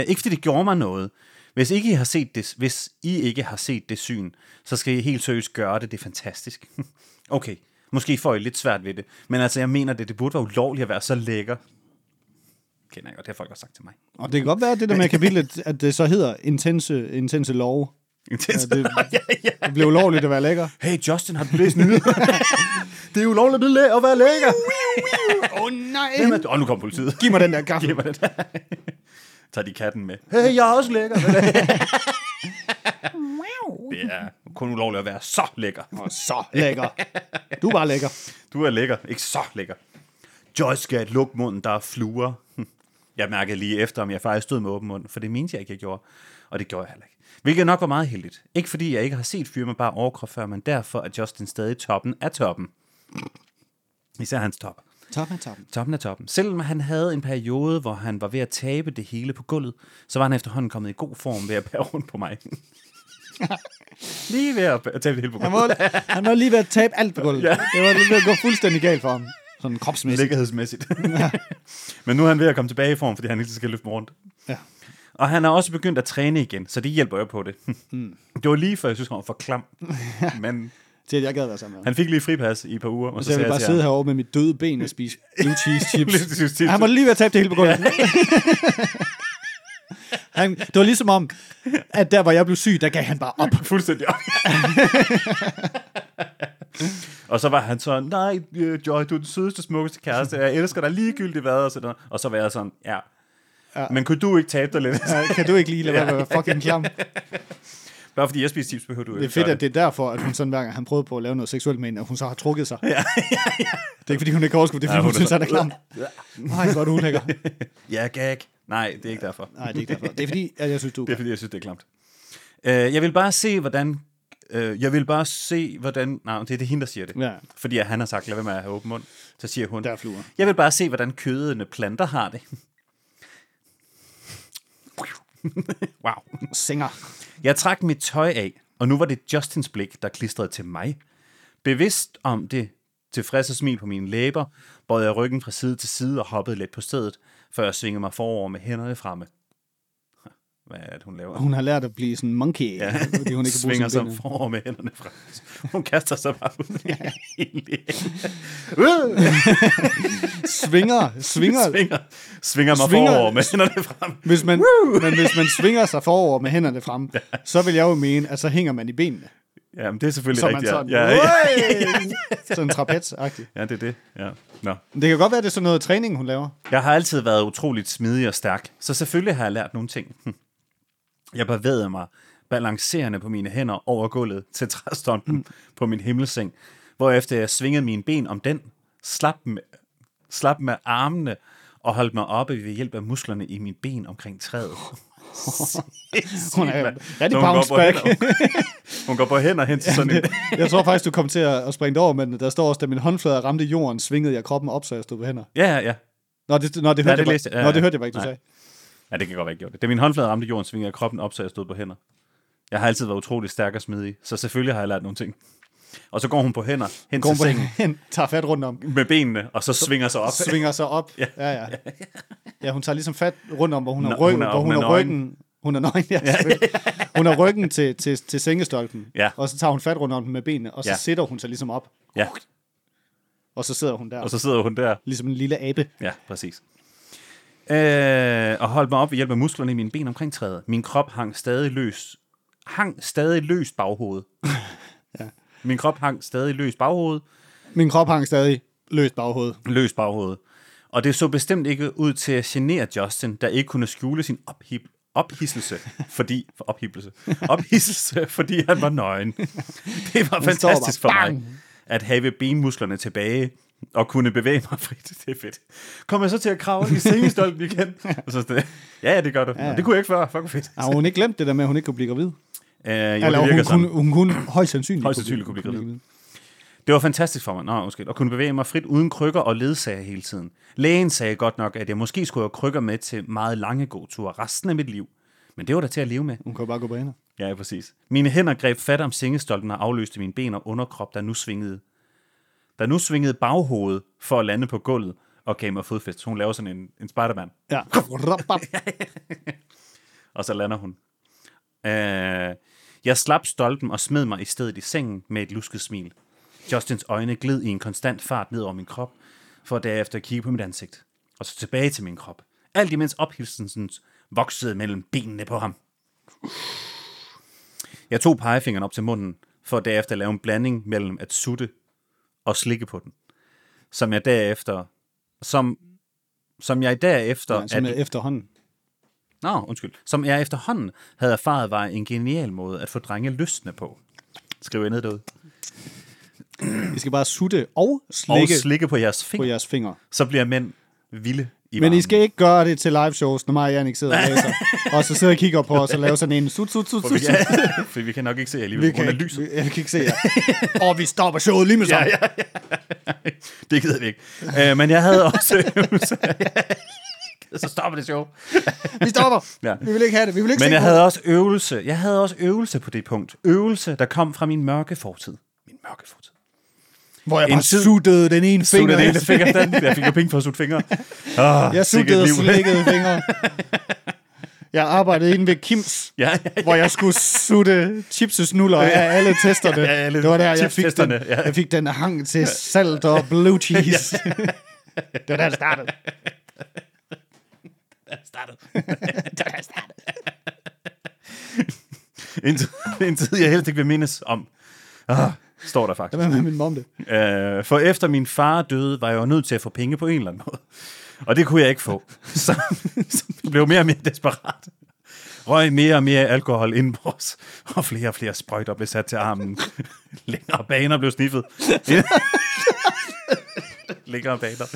Øh, ikke fordi det gjorde mig noget. Hvis ikke I har set det, hvis I ikke har set det syn, så skal I helt seriøst gøre det. Det er fantastisk. (laughs) okay, måske får I lidt svært ved det. Men altså, jeg mener det. Det burde være ulovligt at være så lækker. Kender jeg godt, det har folk også sagt til mig. Og det kan godt være, det der med kapitlet, at det så hedder intense, intense lov. (laughs) Intens. Ja, det- (laughs) ja, ja. Det bliver ulovligt at være lækker. Hey Justin, har du læst nyheder? (laughs) det er ulovligt at være lækker. Åh oh, nej! Er det? Åh, nu kommer politiet. Giv mig den der kaffe. Giv mig det. Tager de katten med. Hey, jeg er også lækker. det er kun ulovligt at være så lækker. Og så lækker. Du er bare lækker. Du er lækker, ikke så lækker. Joyce skal lukke munden, der er fluer. Jeg mærkede lige efter, om jeg faktisk stod med åben mund, for det mente jeg ikke, jeg gjorde. Og det gjorde jeg heller ikke. Hvilket nok var meget heldigt. Ikke fordi jeg ikke har set fyre med bare overkrop før, men derfor er Justin stadig toppen af toppen. Især hans top. Toppen, toppen. Toppen af toppen. Selvom han havde en periode, hvor han var ved at tabe det hele på gulvet, så var han efterhånden kommet i god form ved at bære rundt på mig. (laughs) Lige ved at tabe det hele på Han gulvet. var, han var lige ved at tabe alt på gulvet. Ja. Det var lige ved at gå fuldstændig galt for ham. Sådan kropsmæssigt. Lækkerhedsmæssigt. (laughs) Men nu er han ved at komme tilbage i form, fordi han ikke skal løfte mig rundt. Ja. Og han er også begyndt at træne igen, så det hjælper jeg på det. Mm. Det var lige før, jeg synes, han var for klam. (laughs) Men Til at jeg gad være sammen med ham. han fik lige fripas i et par uger. Og Så jeg vil bare sidde herovre med mit døde ben og spise (laughs) blue cheese chips. Han var lige at tabe det hele på gulvet. (laughs) Han, det var ligesom om, at der, hvor jeg blev syg, der gav han bare op. Fuldstændig op. og så var han sådan, nej, øh, Joy, du er den sødeste, smukkeste kæreste, jeg elsker dig ligegyldigt hvad, og sådan. Og så var jeg sådan, ja. Ja. Men kunne du ikke tabe dig lidt? Ja, Kan du ikke lige lade være (laughs) fucking klam? Bare fordi jeg spiser chips, behøver du Det er ikke fedt, at det er derfor, at hun sådan hver gang han prøvede på at lave noget seksuelt med hende, at hun så har trukket sig. (laughs) Ja, ja, ja. Det er ikke, fordi hun ikke kan overskue, det er, fordi Ja, hun, hun synes, han er klam. Nej, du ulækker. (laughs) Ja, gag. Nej, det er ikke derfor. Nej, det er ikke derfor. Det er fordi, at jeg synes, du Det er fordi, jeg synes, det er klamt. Øh, jeg vil bare se, hvordan... Øh, jeg vil bare se, hvordan... Nej, det er det hende, der siger det. Ja. Fordi at han har sagt, lad være med at have åben mund. Så siger hun... Der er fluer. Jeg vil bare se, hvordan kødende planter har det. (laughs) wow. Singer. Jeg trak mit tøj af, og nu var det Justins blik, der klistrede til mig. Bevidst om det tilfredse smil på mine læber, bøjede jeg ryggen fra side til side og hoppede lidt på stedet, før jeg svingede mig forover med hænderne fremme. Hvad er det, hun laver? Hun har lært at blive sådan en monkey, ja. fordi hun ikke kan bruge svinger sine sig forover med hænderne frem. Hun kaster sig bare ud. (laughs) (laughs) Svinger, svinger. svinger, svinger mig Svinger- forover med hænderne frem. Hvis man, men hvis man svinger sig forover med hænderne frem, så vil jeg jo mene, at så hænger man i benene. Jamen, det er selvfølgelig Så er man rigtigt. sådan, ja. Ja, ja, (laughs) sådan trapez-agtigt. ja, det er det. Ja. Nå. Det kan godt være, det er sådan noget træning, hun laver. Jeg har altid været utroligt smidig og stærk, så selvfølgelig har jeg lært nogle ting. Jeg bevægede mig balancerende på mine hænder over gulvet til træstompen på min himmelseng, hvorefter jeg svingede mine ben om den, slap med, slap med armene og holdt mig oppe ved hjælp af musklerne i mine ben omkring træet. (laughs) Hun er rigtig Så hun går bounce back. hænder- (laughs) Hun går på hænder hen til sådan en... Jeg tror faktisk, du kom til at springe over, men der står også, da min håndflade ramte jorden, svingede jeg kroppen op, så jeg stod på hænder. Ja, ja, ja. Nå, det, nå, det Ja, hørte, det jeg, læste. Ja, nå, det ja. hørte jeg bare ikke, du Nej. sagde. Ja, det kan godt være, jeg gjorde det. Da min håndflade ramte jorden, svingede jeg kroppen op, så jeg stod på hænder. Jeg har altid været utrolig stærk og smidig, så selvfølgelig har jeg lært nogle ting. Og så går hun på hænder hen Går til på sengen hen, tager fat rundt om, med benene, og så svinger sig op. svinger sig op. (laughs) Ja, ja. ja. ja hun tager ligesom fat rundt om, hvor hun har, Nå, ryg, hun er- hvor hun hun er ryggen. Hun er nøgen, ja. (laughs) Hun har ryggen til, til, til sengestolpen, Ja. og så tager hun fat rundt om den med benene, og så Ja. sætter hun sig ligesom op, Ja, og så sidder hun der, og så sidder hun der. ligesom en lille abe. Ja, præcis. Øh, og holdt mig op ved hjælp af musklerne i mine ben omkring træet. Min krop hang stadig løs. Hang stadig løst baghovedet. (laughs) Ja. Min krop hang stadig løst baghovedet. Min krop hang stadig løst baghovedet. Løst baghovedet. Og det så bestemt ikke ud til at genere Justin, der ikke kunne skjule sin ophib, ophidselse, fordi, for ophidselse, ophidselse, fordi han var nøgen. (laughs) Det var fantastisk for mig, at have benmusklerne tilbage og kunne bevæge mig frit. (laughs) Det er fedt. Kom jeg så til at kravle i sengestolpen igen? (laughs) Og så det, ja, ja, det gør du. Ja. Det kunne jeg ikke før. Fuck, hvor fedt. Har hun ikke glemt det der med, at hun ikke kunne blive gravid? Uh, jo, Eller det hun sådan. kunne, hun kunne højst sandsynligt, Højst sandsynligt kunne blive gravid. Det var fantastisk for mig, Nå, undskyld, at kunne bevæge mig frit uden krykker og ledsager hele tiden. Lægen sagde godt nok, at jeg måske skulle have krykker med til meget lange gåture resten af mit liv. Men det var da til at leve med. Hun kan bare gå på hænder. Ja, ja, præcis. Mine hænder greb fat om sengestolpen og afløste mine ben og underkrop, der nu svingede. Der nu svingede baghovedet for at lande på gulvet og gav mig fodfæst. Så hun laver sådan en, en Spider-Man, Ja. (laughs) og så lander hun. Øh, jeg slap stolpen og smed mig i stedet i sengen med et lusket smil. Justins øjne gled i en konstant fart ned over min krop, for derefter at kigge på mit ansigt. Og så tilbage til min krop. Alt imens ophilsen voksede mellem benene på ham. Jeg tog pegefingeren op til munden, for derefter at lave en blanding mellem at sutte og slikke på den. Som jeg derefter... Som, som jeg derefter... Ja, som at- er efterhånden. Nå, undskyld. Som jeg efterhånden havde erfaret var en genial måde at få drenge lystne på. Skriver jeg ned derude. I skal bare sutte og Og slikke slikke på jeres på fingre. jeres fingre. Så bliver mænd vilde i Men I skal ikke gøre det til live shows, når mig og Jannik sidder og læser. (laughs) og så sidder og kigger på os og laver sådan en sut, sut, sut, sut. for vi kan nok ikke se alligevel, Vi på grund lyset. vi, jeg kan ikke se jer. (laughs) og vi stopper showet lige med sammen. Ja, ja. (laughs) Det gider vi ikke. Uh, men jeg havde også så stopper det show. Vi stopper. Ja. Ja. Vi vil ikke have det. Vi vil ikke Men jeg på havde også øvelse. Jeg havde også øvelse på det punkt. Øvelse, der kom fra min mørke fortid. Min mørke fortid. Det. Hvor jeg en bare tid- suttede den ene Finger, finger. det ene finger, den. Jeg fik jo penge for at sutte fingre. Oh, Jeg suttede og slikkede fingre. (laughs) Jeg arbejdede inde ved Kims, Ja, ja, ja. hvor jeg skulle sutte chipsesnuller af alle testerne. Ja, alle det var der, jeg fik, den, ja. jeg fik den hang til salt og blue (laughs) cheese. (laughs) det var der, det startede. En tid, en tid, jeg helst ikke vil mindes om. Ah, står der faktisk. Hvad med min mom det? Øh, for efter min far døde, var jeg jo nødt til at få penge på en eller anden måde. Og det kunne jeg ikke få. (laughs) Så, så jeg blev mere og mere desperat. Røg mere og mere alkohol indenbords, og flere og flere sprøjter blev sat til armen. Længere baner blev sniffet. Længere baner.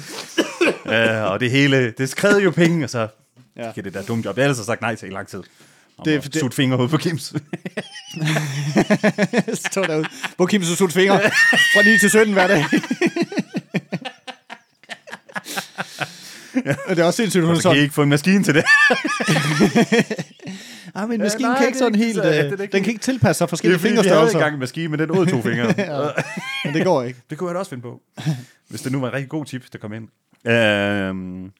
Øh, og det hele, det skrev jo penge, og så Ja. det der dumme job. Jeg har ellers sagt nej til i lang tid. Det- det, sut fingre ud på Kims. Stå derude. Hvor Kim så sutte fingre fra 9 til 17 hver dag. (laughs) Og det er også sindssygt, hun så kan I sådan, ikke få en maskine til det. (laughs) ah, men maskinen nej, kan ikke sådan ikke helt, så- ja, øh, den kan ikke tilpasse sig Det er forskellige fordi, vi havde fingerstørrelser. engang en maskine, men den åd to fingre. (laughs) Men det går ikke. Det kunne jeg da også finde på. Hvis det nu var en rigtig god tip, der kom ind. Øhm,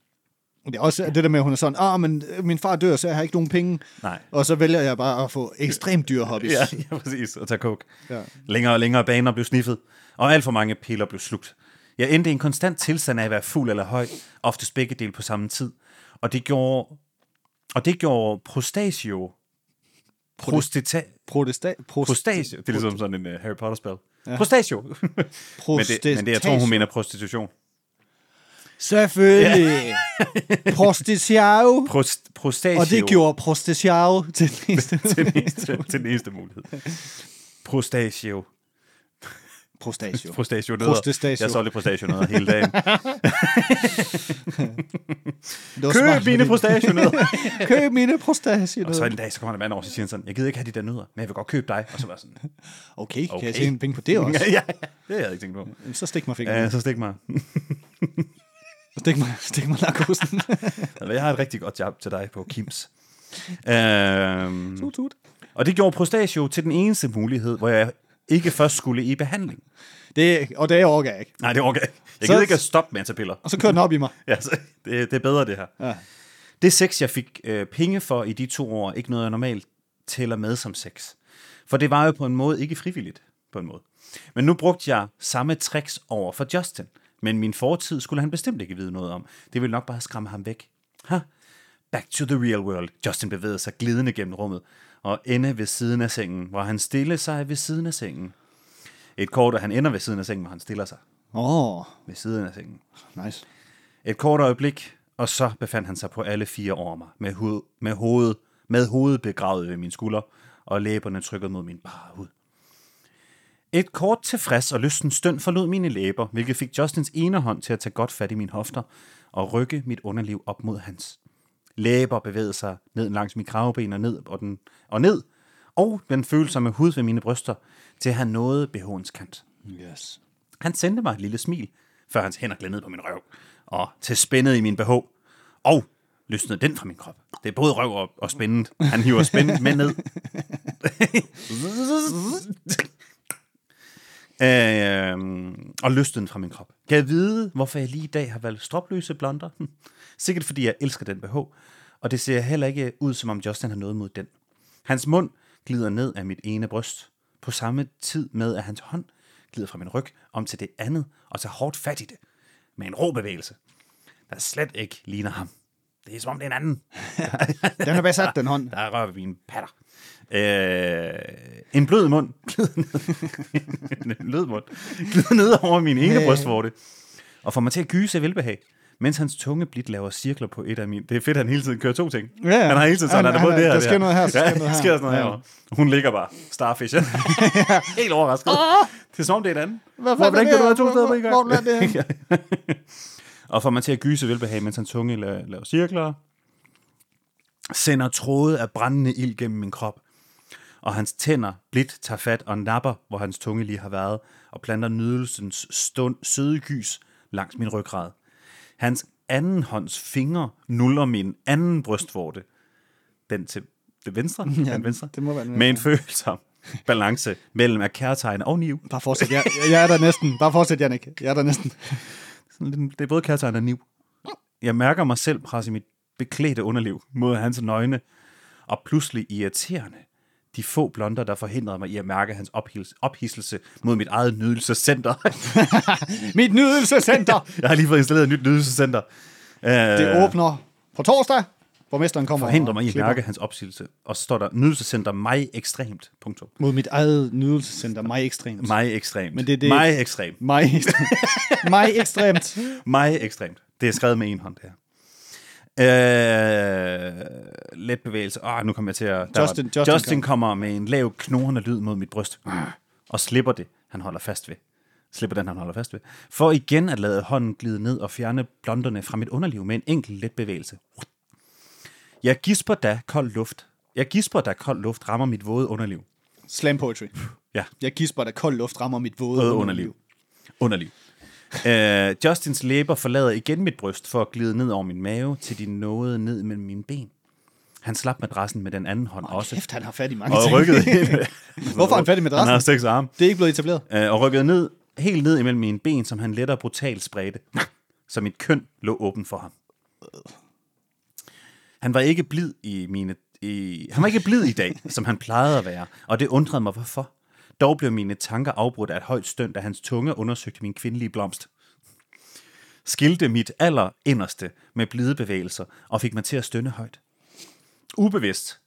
Det er også det der med, at hun er sådan, ah, men øh, min far dør, så jeg har ikke nogen penge. nej. Og så vælger jeg bare at få ekstremt dyre hobbies. Ja, (laughs) ja, præcis. Og tage coke. Ja. Længere og længere baner blev sniffet, og alt for mange piller blev slugt. Jeg endte i en konstant tilstand af at være fuld eller høj, oftest begge dele på samme tid. Og det gjorde, og det gjorde prostasio, prostita, Protesta- prost- prostasio, det er ligesom sådan en uh, Harry Potter-spil. Ja. Prostasio. (laughs) men, det, men det, jeg tror, hun mener prostitution. Selvfølgelig. (laughs) Prostitiao. Prost, prostasio. Og det gjorde prostitiao til den eneste. (laughs) til, eneste, til eneste mulighed. Prostagio. Prostagio. Prostationødder. Prostestasio. Jeg solgte prostationødder hele dagen. (laughs) Køb mine fordi- prostationødder. Køb mine prostagio. og så en dag, så kommer der mand over, og siger sådan, jeg gider ikke have de der nødder, men jeg vil godt købe dig. Og så var sådan, Okay, kan Okay. jeg tjene penge på det også? ja, ja, det havde jeg ikke tænkt på. Så stik mig fingeren. Ja, så stik mig. Stik mig, stik mig narkosen. Jeg har et rigtig godt job til dig på Kims. Øhm, tut, tut. og det gjorde Prostatio til den eneste mulighed, hvor jeg ikke først skulle i behandling. Det, og det overgår jeg ikke. Nej, det orker jeg ikke. Jeg gider ikke at stoppe med at tage piller. Og så kører den op i mig. (laughs) Ja, så det, det er bedre, det her. Ja. Det sex, jeg fik øh, penge for i de to år, ikke noget, jeg normalt tæller med som sex. For det var jo på en måde ikke frivilligt, på en måde. Men nu brugte jeg samme tricks over for Justin. Men min fortid skulle han bestemt ikke vide noget om. Det ville nok bare skræmme ham væk. Ha. Back to the real world. Justin bevægede sig glidende gennem rummet og ende ved siden af sengen, hvor han stille sig ved siden af sengen. Et kort, og han ender ved siden af sengen, hvor han stiller sig Åh, oh, ved siden af sengen. nice. Et kort øjeblik, og så befandt han sig på alle fire over mig, med, hoved, med, hovedet, med hovedet begravet ved min skulder, og læberne trykket mod min bare hud. Et kort tilfreds og lysten stønd forlod mine læber, hvilket fik Justins ene hånd til at tage godt fat i mine hofter og rykke mit underliv op mod hans. Læber bevægede sig ned langs mit kravben og ned, og, den, og ned, og den følsomme hud ved mine bryster, til han nåede BH'ens kant. Yes. Han sendte mig et lille smil, før hans hænder gled ned på min røv, og til spændet i min BH, og løsnede den fra min krop. Det er både røv og, og spændet. Han hiver spændet med ned. (laughs) (laughs) øh, og den fra min krop. Kan jeg vide, hvorfor jeg lige i dag har valgt stropløse blonder? Hm. Sikkert fordi jeg elsker den BH, og det ser heller ikke ud, som om Justin har noget mod den. Hans mund glider ned af mit ene bryst, på samme tid med, at hans hånd glider fra min ryg om til det andet, og tager hårdt fat i det, med en rå bevægelse, der slet ikke ligner ham. Det er som om det er en anden. (laughs) Den har bare sat, den hånd. Der rører vi mine patter. Øh, en blød mund. en blød mund. Glider ned over min ene brystvorte. Og får mig til at gyse af velbehag. Mens hans tunge blidt laver cirkler på et af mine... Det er fedt, at han hele tiden kører to ting. Ja, ja. Han har hele tiden sådan, Han- han, er både han- det her der sker det noget her, så ja, sker noget her. sker sådan noget Ja. herovre. Hun ligger bare. Starfish. Helt overrasket. Det er som om, det er en anden. Hvad Hvordan fanden kan du er have det? to steder på en gang? Hvor- er det (laughs) og får mig til at gyse velbehag, mens hans tunge la- laver cirkler. Sender tråde af brændende ild gennem min krop. Og hans tænder blidt tager fat og napper, hvor hans tunge lige har været, og planter nydelsens stund, søde gys langs min ryggrad. Hans anden hånds fingre nuller min anden brystvorte. Den til det venstre? (laughs) Ja, den venstre. det må være den Med en følsom balance mellem af kærtegn og niv. Bare fortsæt. Jeg, jeg er der næsten. Bare fortsæt, Jannik. Jeg er der næsten. (laughs) Det er både kærtegn og niv. Jeg mærker mig selv presse mit beklædte underliv mod hans nøgne, og pludselig irriterende de få blonder, der forhindrede mig i at mærke hans ophidselse mod mit eget nydelsescenter. (laughs) Mit nydelsescenter. (laughs) jeg har lige fået installeret et nyt nydelsescenter. Øh, Det åbner på torsdag. Borgmesteren kommer forhindrer mig i at mærke hans opsigelse. Og så står der nydelsescenter mig ekstremt. Punktum. Mod mit eget nydelsescenter. Mig ekstremt. Mig ekstremt. Men det er det- Mig ekstremt. Mig ekstremt. Mig (laughs) ekstremt. Mig ekstremt. Det er skrevet med en hånd, det her. Øh, let bevægelse. Åh, nu kommer jeg til at... der Justin- var, Justin Justin kommer med en lav, knorrende lyd mod mit bryst. Og slipper det, han holder fast ved. Slipper den, han holder fast ved. For igen at lade hånden glide ned og fjerne blonderne fra mit underliv med en enkelt let bevægelse. Jeg gisper da kold luft. Jeg gisper da kold luft rammer mit våde underliv. Slam poetry. Ja, Jeg gisper, da kold luft rammer mit våde våde underliv. underliv. Underliv. Uh, Justins læber forlader igen mit bryst for at glide ned over min mave, til de nåede ned mellem mine ben. Han slap madrassen med den anden hånd oh, også, Kæft, han har fat i mange og ting. rykkede (laughs) helt, Hvorfor har han fat i han har madrassen? seks arme, Det er ikke blevet etableret. uh, og rykkede ned, helt ned imellem mine ben, som han let og brutalt spredte, så mit køn lå åben for ham. Han var ikke blid i mine i, han var ikke blid i dag, som han plejede at være, og det undrede mig hvorfor. Dog blev mine tanker afbrudt af et højt støn, da hans tunge undersøgte min kvindelige blomst. Skilte mit aller inderste med blide bevægelser og fik mig til at stønne højt. Ubevidst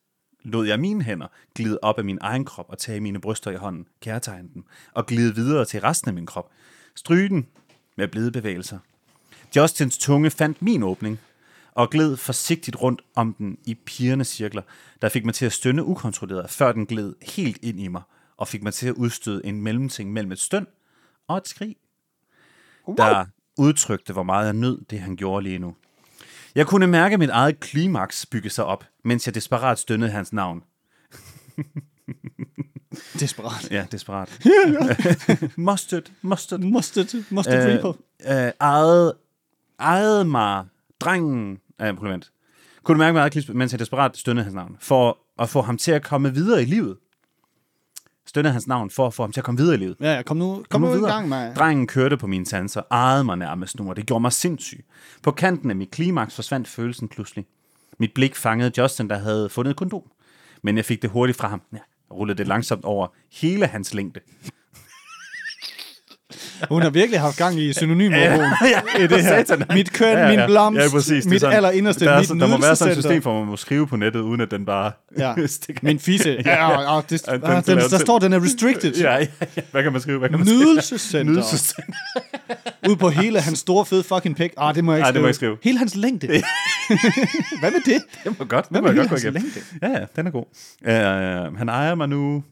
lod jeg mine hænder glide op af min egen krop og tage mine bryster i hånden, kærtegne dem, og glide videre til resten af min krop. Stryge den med blide bevægelser. Justins tunge fandt min åbning og gled forsigtigt rundt om den i pigerne cirkler, der fik mig til at stønne ukontrolleret, før den gled helt ind i mig og fik mig til at udstøde en mellemting mellem et støn og et skrig, der udtrykte, hvor meget jeg nød det, han gjorde lige nu. Jeg kunne mærke mit eget klimaks bygge sig op, mens jeg desperat stønnede hans navn. (laughs) Desperat. Ja, desperat. (laughs) mustard, mustard. Mustard, mustard Øh, reaper. øh, ejede, ejede mig drengen af kompliment. Kunne du mærke mig eget mens jeg desperat stønnede hans navn, for at få ham til at komme videre i livet. Stønnede hans navn for at få ham til at komme videre i livet. Ja, ja, kom nu, kom nu i gang med. Drengen kørte på mine sanser, ejede mig nærmest nu, og det gjorde mig sindssyg. På kanten af mit klimaks forsvandt følelsen pludselig. Mit blik fangede Justin, der havde fundet et kondom. Men jeg fik det hurtigt fra ham. Ja, rullede det langsomt over hele hans længde. Hun har virkelig haft gang i (laughs) synonymordbogen. (laughs) ja, i det her. satan. Mit køn, min blomst, ja, præcis. Det er mit sådan- allerinderste, der, er, mit sådan- der må være sådan et system, hvor man må skrive på nettet, uden at den bare Ja. (laughs) stikker. Min fisse. Ja, ja, ja, det, Ja, den ah, den, der står, den er restricted. Ja, ja, ja. Hvad kan man skrive? Hvad kan man? Nydelsescenter. Nydelsescenter. Ud på hele hans store, fede fucking pik. Ah, det må jeg ikke skrive. det må jeg skrive. Hele hans længde. Hvad med det? Det var godt. Hvad Det var med godt gå hele igennem. hans Ja, ja, den er god. Uh, han ejer mig nu.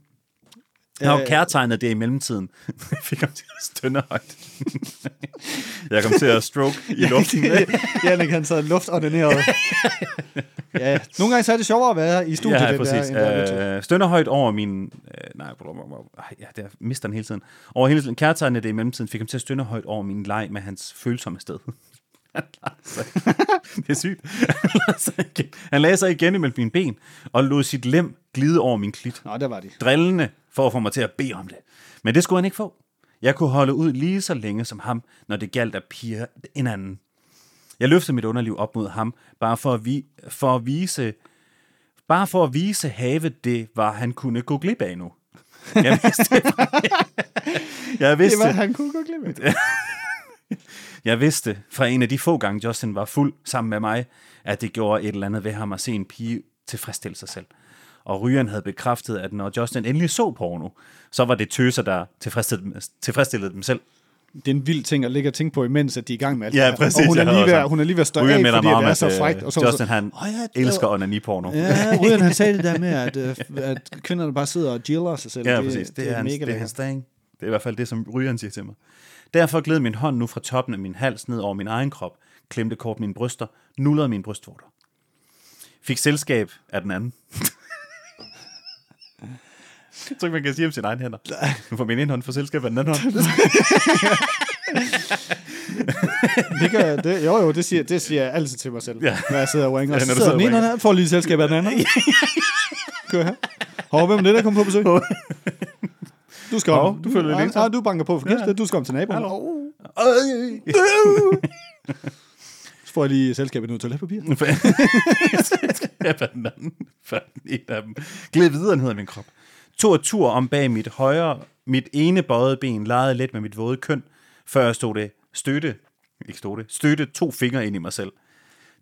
Jeg har jo Øh. kærtegnet det i mellemtiden. (laughs) Jeg fik ham til at stønne højt. (laughs) jeg kom til at stroke i (laughs) luften. Jannik, han sad luftordineret. ja, nogle gange så er det sjovere at være i studiet, Ja, det præcis. end det er YouTube. Øh, stønner højt over min... Øh, nej, ja, det er, mister den hele tiden. Over hele tiden. Kærtegnet det i mellemtiden fik ham til at stønne højt over min leg med hans følsomme sted. Han (laughs) det er sygt. Han lagde sig igen- Han lagde sig igen imellem mine ben og lod sit lem glide over min klit. Nå, der var de. Drillende for at få mig til at bede om det. Men det skulle han ikke få. Jeg kunne holde ud lige så længe som ham, når det galt at pige en anden. Jeg løftede mit underliv op mod ham, bare for at, vi, for at vise bare for at vise havet det, var han kunne gå glip af nu. Jeg vidste, (laughs) (laughs) jeg Det vidste, var, han kunne gå glemme det. (laughs) jeg vidste fra en af de få gange, Justin var fuld sammen med mig, at det gjorde et eller andet ved ham at se en pige tilfredsstille sig selv. Og rygeren havde bekræftet, at når Justin endelig så porno, så var det tøser, der tilfredsstillede, dem- tilfredsstillede dem selv. Det er en vild ting at ligge og tænke på, imens at de er i gang med alt Ja, det præcis. Og hun er lige ved, hun er lige ved at stå af, fordi det er så øh, frækt. Og så, Justin han Åh, ja, det- elsker onani-porno. Ja, Ryan han sagde det der med, at, øh, (laughs) at kvinderne bare sidder og jiller sig selv. Ja, præcis. Det, det, er, hans, det er hans thing. Det er i hvert fald det, som rygeren siger til mig. Derfor gled min hånd nu fra toppen af min hals ned over min egen krop, klemte kort mine bryster, nullede mine brystvorter. Fik selskab af den anden. Jeg tror ikke, man kan sige om sine egne hænder. Nu får min ene hånd for selskab af den anden hånd. (laughs) Det gør, det, jo, jo, det siger, det siger jeg altid til mig selv, Ja. når jeg sidder og ringer. Ja, så sidder den ene, og får lige selskab af den anden. (laughs) Kør her. Hov, hvem er det, der kommer på besøg? Du skal om. Du lige så. ja, du banker på for ja. Du skal om til naboen. Hallo. Så får jeg lige selskab af noget toiletpapir. selskab af den anden. For en af dem. Gled videre ad min krop. Tog tur om bag mit højre, mit ene bøjede ben, legede let med mit våde køn, før jeg stod det, støtte, ikke stod det, støtte to fingre ind i mig selv.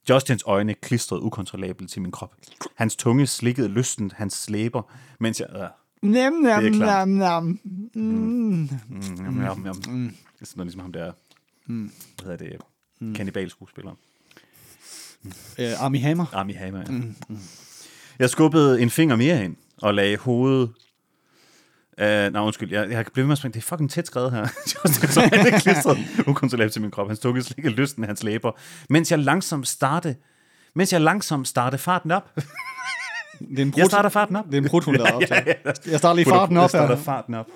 Justins øjne klistrede ukontrollabelt til min krop. Hans tunge slikkede lystent hans slæber, mens jeg... Øh, Nem, nem, nem, nem. Mm. mm, mm, mm, mm. Det er sådan noget ligesom ham der... Mm. Hvad hedder det? Mm. Kannibalskuespiller. Øh, Army Hammer. Army Hammer, ja. Mm. Jeg skubbede en finger mere ind, og lagde hovedet... Uh, nej, undskyld, jeg, jeg blev ved med at springe. Det er fucking tæt skrevet her. (laughs) Så han er klistret ukontrollabelt til min krop. Han stukkede slik lysten af hans læber. Mens jeg langsomt starte, mens jeg langsomt starte farten op. Det er en Jeg brud, starter farten op. det er en brud, hun lader op til. Jeg starter lige farten Jeg op starter her. farten op.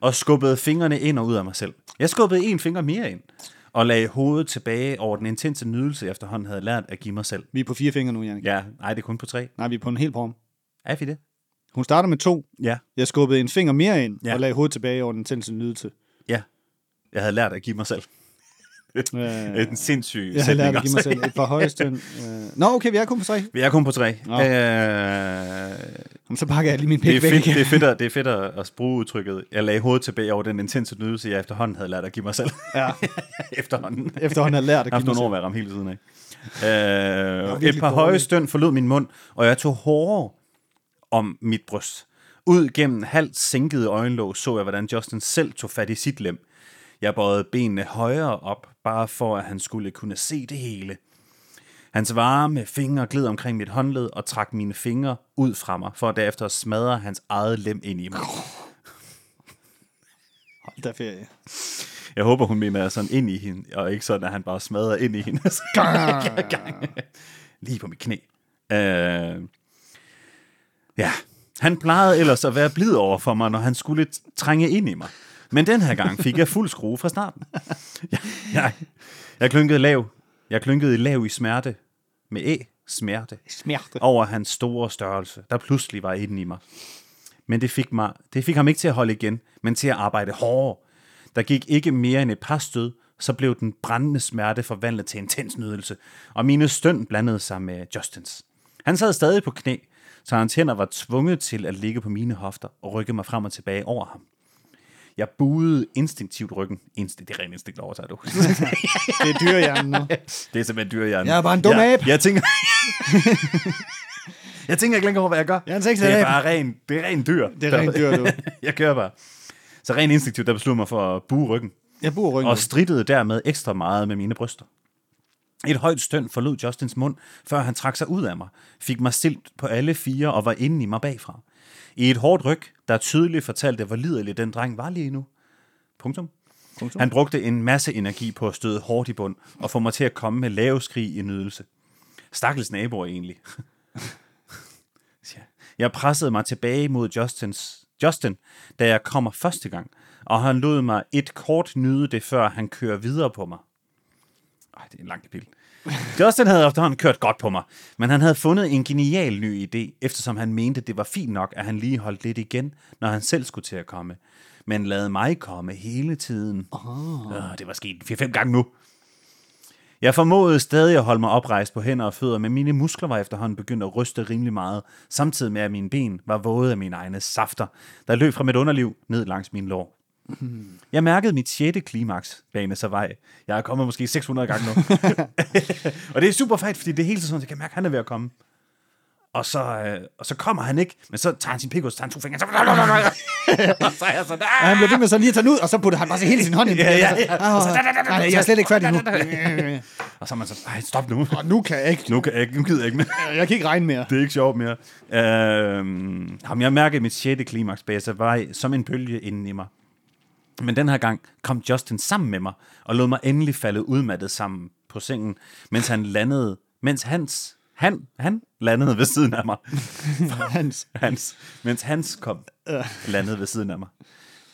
Og skubbede fingrene ind og ud af mig selv. Jeg skubbede en finger mere ind, og lagde hovedet tilbage over den intense nydelse, jeg efterhånden havde lært at give mig selv. Vi er på fire fingre nu, Jannik. Ja, nej, det er kun på tre. Nej, vi er på en hel porm. Er vi det? Hun starter med to. Ja. Jeg skubbede en finger mere ind, Ja. ja. og lagde hovedet tilbage over den intense nydelse. Ja. Jeg havde lært at give mig selv. (laughs) Øh, En sindssyg jeg har sætning lært at give mig selv et par højestøn. (laughs) Øh. Nå, okay, vi er kun på tre. Vi er kun på tre. Nå. Øh, så pakker jeg lige min det, pik væk fedt, igen. det, er fedt at, (laughs) det er fedt at, bruge udtrykket. Jeg lagde hovedet tilbage over den intense nydelse, jeg efterhånden havde lært at give mig selv. Ja, efterhånden. efterhånden har jeg lært at Jeg har give mig nogle år selv. ved at ramme hele tiden af. Øh, et par høje støn forlod min mund, og jeg tog hårdere om mit bryst. Ud gennem halvt sænkede øjenlåg så jeg, hvordan Justin selv tog fat i sit lem. Jeg bøjede benene højere op, bare for at han skulle kunne se det hele. Hans varme fingre gled omkring mit håndled og trak mine fingre ud fra mig, for derefter at smadre hans eget lem ind i mig. Hold da ferie. Jeg håber, hun mener sådan ind i hende, og ikke sådan, at han bare smadrer ind i hende. (laughs) Lige på mit knæ. Øh, ja, han plejede ellers at være blid over for mig, når han skulle trænge ind i mig. Men den her gang fik jeg fuld skrue fra starten. Jeg, jeg, jeg klynkede lav. Jeg klynkede lav i smerte. Med æ, smerte. Smerte. Over hans store størrelse, der pludselig var inde i mig. Men det fik, mig, det fik ham ikke til at holde igen, men til at arbejde hårdere. Der gik ikke mere end et par stød, så blev den brændende smerte forvandlet til intens nydelse, og mine støn blandede sig med Justins. Han sad stadig på knæ, så hans hænder var tvunget til at ligge på mine hofter og rykke mig frem og tilbage over ham. Jeg buede instinktivt ryggen. Instinkt, det er rent instinkt overtager du. (laughs) Det er dyrehjernen nu. Det er simpelthen dyrehjernen. Jeg er bare en dum jeg, abe. Jeg tænker... (laughs) jeg tænker ikke længere over, hvad jeg gør. Jeg er det er abe. bare ren, det er ren dyr. Det er ren dyr, du. (laughs) jeg kører bare. Så rent instinktivt, der besluttede mig for at bue ryggen. Jeg bor ryggen. Og strittede dermed ekstra meget med mine bryster. Et højt støn forlod Justins mund, før han trak sig ud af mig, fik mig stilt på alle fire og var inde i mig bagfra. I et hårdt ryg, der tydeligt fortalte, hvor liderlig den dreng var lige nu. Punktum. Punktum. Han brugte en masse energi på at støde hårdt i bund og få mig til at komme med lave skrig i nydelse. Stakkels naboer egentlig. (laughs) Jeg pressede mig tilbage mod Justins, Justin, da jeg kommer første gang, og han lod mig et kort nyde det, før han kører videre på mig. Ej, det er en lang kapitel. Justin havde efterhånden kørt godt på mig, men han havde fundet en genial ny idé, eftersom han mente, det var fint nok, at han lige holdt lidt igen, når han selv skulle til at komme. Men lad mig komme hele tiden. Oh. Øh, det var sket 4-5 gange nu. Jeg formåede stadig at holde mig oprejst på hænder og fødder, men mine muskler var efterhånden begyndt at ryste rimelig meget, samtidig med at mine ben var våde af mine egne safter, der løb fra mit underliv ned langs mine lår. Jeg mærkede mit sjette klimaks bane sig vej. Jeg er kommet måske 600 gange nu. (laughs) og det er super fedt, fordi det er hele tiden sådan, jeg kan mærke, at han er ved at komme. Og så, øh, og så kommer han ikke, men så tager han sin pik og så tager han to fingre, så, (laughs) og så er jeg sådan, Ja, han bliver ved med så lige at tage den ud, og så putter han bare hele sin hånd ind. Ja, ja, ja. Nej, jeg er slet ikke færdig nu. (laughs) og så er man så, nej, stop nu. Og nu kan jeg ikke. Nu, kan jeg, ikke- nu gider jeg ikke mere. Jeg kan ikke regne mere. Det er ikke sjovt mere. Øhm, jamen, jeg mærkede mit sjette klimaks bag sig vej som en bølge inden i mig. Men den her gang kom Justin sammen med mig, og lod mig endelig falde udmattet sammen på sengen, mens han landede, mens hans, han, han landede ved siden af mig. (laughs) Hans. Hans, mens hans kom, landede ved siden af mig.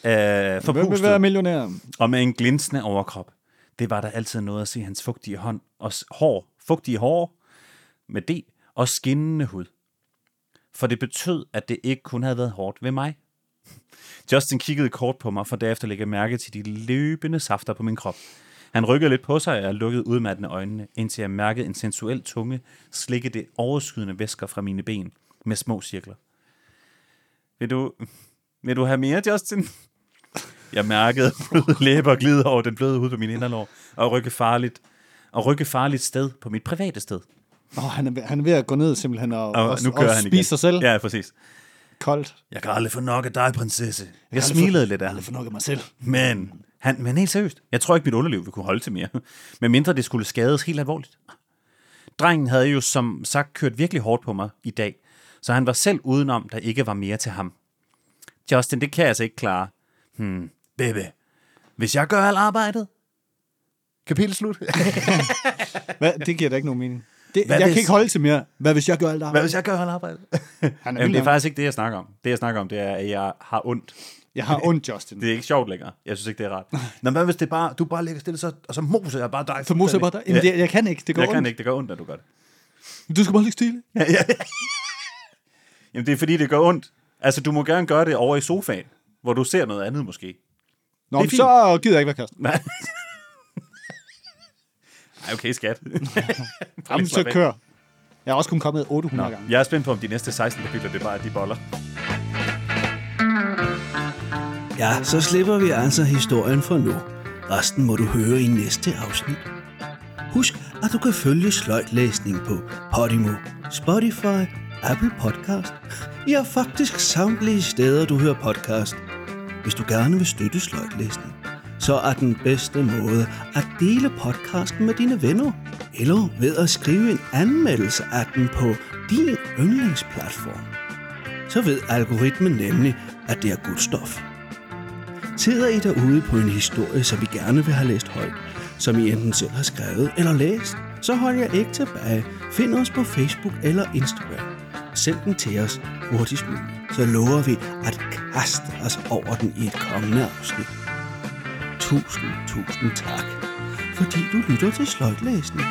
Øh, Hvem forpustet være millionær? og med en glinsende overkrop. Det var der altid noget at se hans fugtige hånd og hår, fugtige hår med det og skinnende hud. For det betød, at det ikke kun havde været hårdt ved mig. Justin kiggede kort på mig, for derefter lægge mærke til de løbende safter på min krop. Han rykkede lidt på sig, og jeg lukkede udmattende øjnene, indtil jeg mærkede en sensuel tunge slikke det overskydende væsker fra mine ben med små cirkler. Vil du, vil du have mere, Justin? Jeg mærkede bløde læber glide over den bløde hud på min inderlår, og rykke farligt, og rykke farligt sted på mit private sted. Oh, han, er, han er ved at gå ned simpelthen og, Og, og, nu kører og han spise igen. sig selv. Ja, præcis. Koldt. Jeg kan aldrig få nok af dig, prinsesse. Jeg, jeg smilede få- lidt af ham. aldrig få nok af mig selv. Men, han, men helt seriøst, jeg tror ikke, mit underliv vil kunne holde til mere. (laughs) Men mindre det skulle skades helt alvorligt. Drengen havde jo som sagt kørt virkelig hårdt på mig i dag, så han var selv udenom, der ikke var mere til ham. Justin, det kan jeg altså ikke klare. Hmm, baby, hvis jeg gør alt arbejdet? Kapitel slut. (laughs) Hvad? Det giver da ikke nogen mening. Det, Hvad jeg hvis- kan ikke holde til mere. Hvad hvis jeg gør alt Hvad arbejde? hvis jeg gør alt arbejdet? (laughs) Han er Jamen, det er faktisk ikke det, jeg snakker om. Det, jeg snakker om, det er, at jeg har ondt. Jeg har ondt, Justin. (laughs) Det er ikke sjovt længere. Jeg synes ikke, det er rart. Nå, hvad hvis det bare, du bare ligger stille, så, og så moser jeg bare dig? Så moser jeg bare dig. Jamen, det, jeg kan ikke. Det går jeg ondt. kan ikke, det gør ondt, når du gør det. Du skal bare ligge stille. (laughs) Jamen, det er fordi, det gør ondt. Altså, du må gerne gøre det over i sofaen, hvor du ser noget andet måske. Nå, Det er men fint. så gider jeg ikke være kæreste. Nej. Ej, okay, skat. (laughs) Jamen, så kør. Jeg har også kun kommet 800 Nå, gange. jeg er spændt på, om de næste 16 kapitler, det er bare de boller. Ja, så slipper vi altså historien for nu. Resten må du høre i næste afsnit. Husk, at du kan følge sløjtlæsning på Podimo, Spotify, Apple Podcast. Ja, faktisk samtlige steder, du hører podcast. Hvis du gerne vil støtte sløjtlæsning, så er den bedste måde at dele podcasten med dine venner, eller ved at skrive en anmeldelse af den på din yndlingsplatform. Så ved algoritmen nemlig, at det er godt stof. Sidder I derude på en historie, som I gerne vil have læst højt, som I enten selv har skrevet eller læst, så hold jer ikke tilbage. Find os på Facebook eller Instagram. Send den til os hurtigst muligt, så lover vi at kaste os over den i et kommende afsnit. Tusind, tusind tak, fordi du lytter til sløjtlæsning.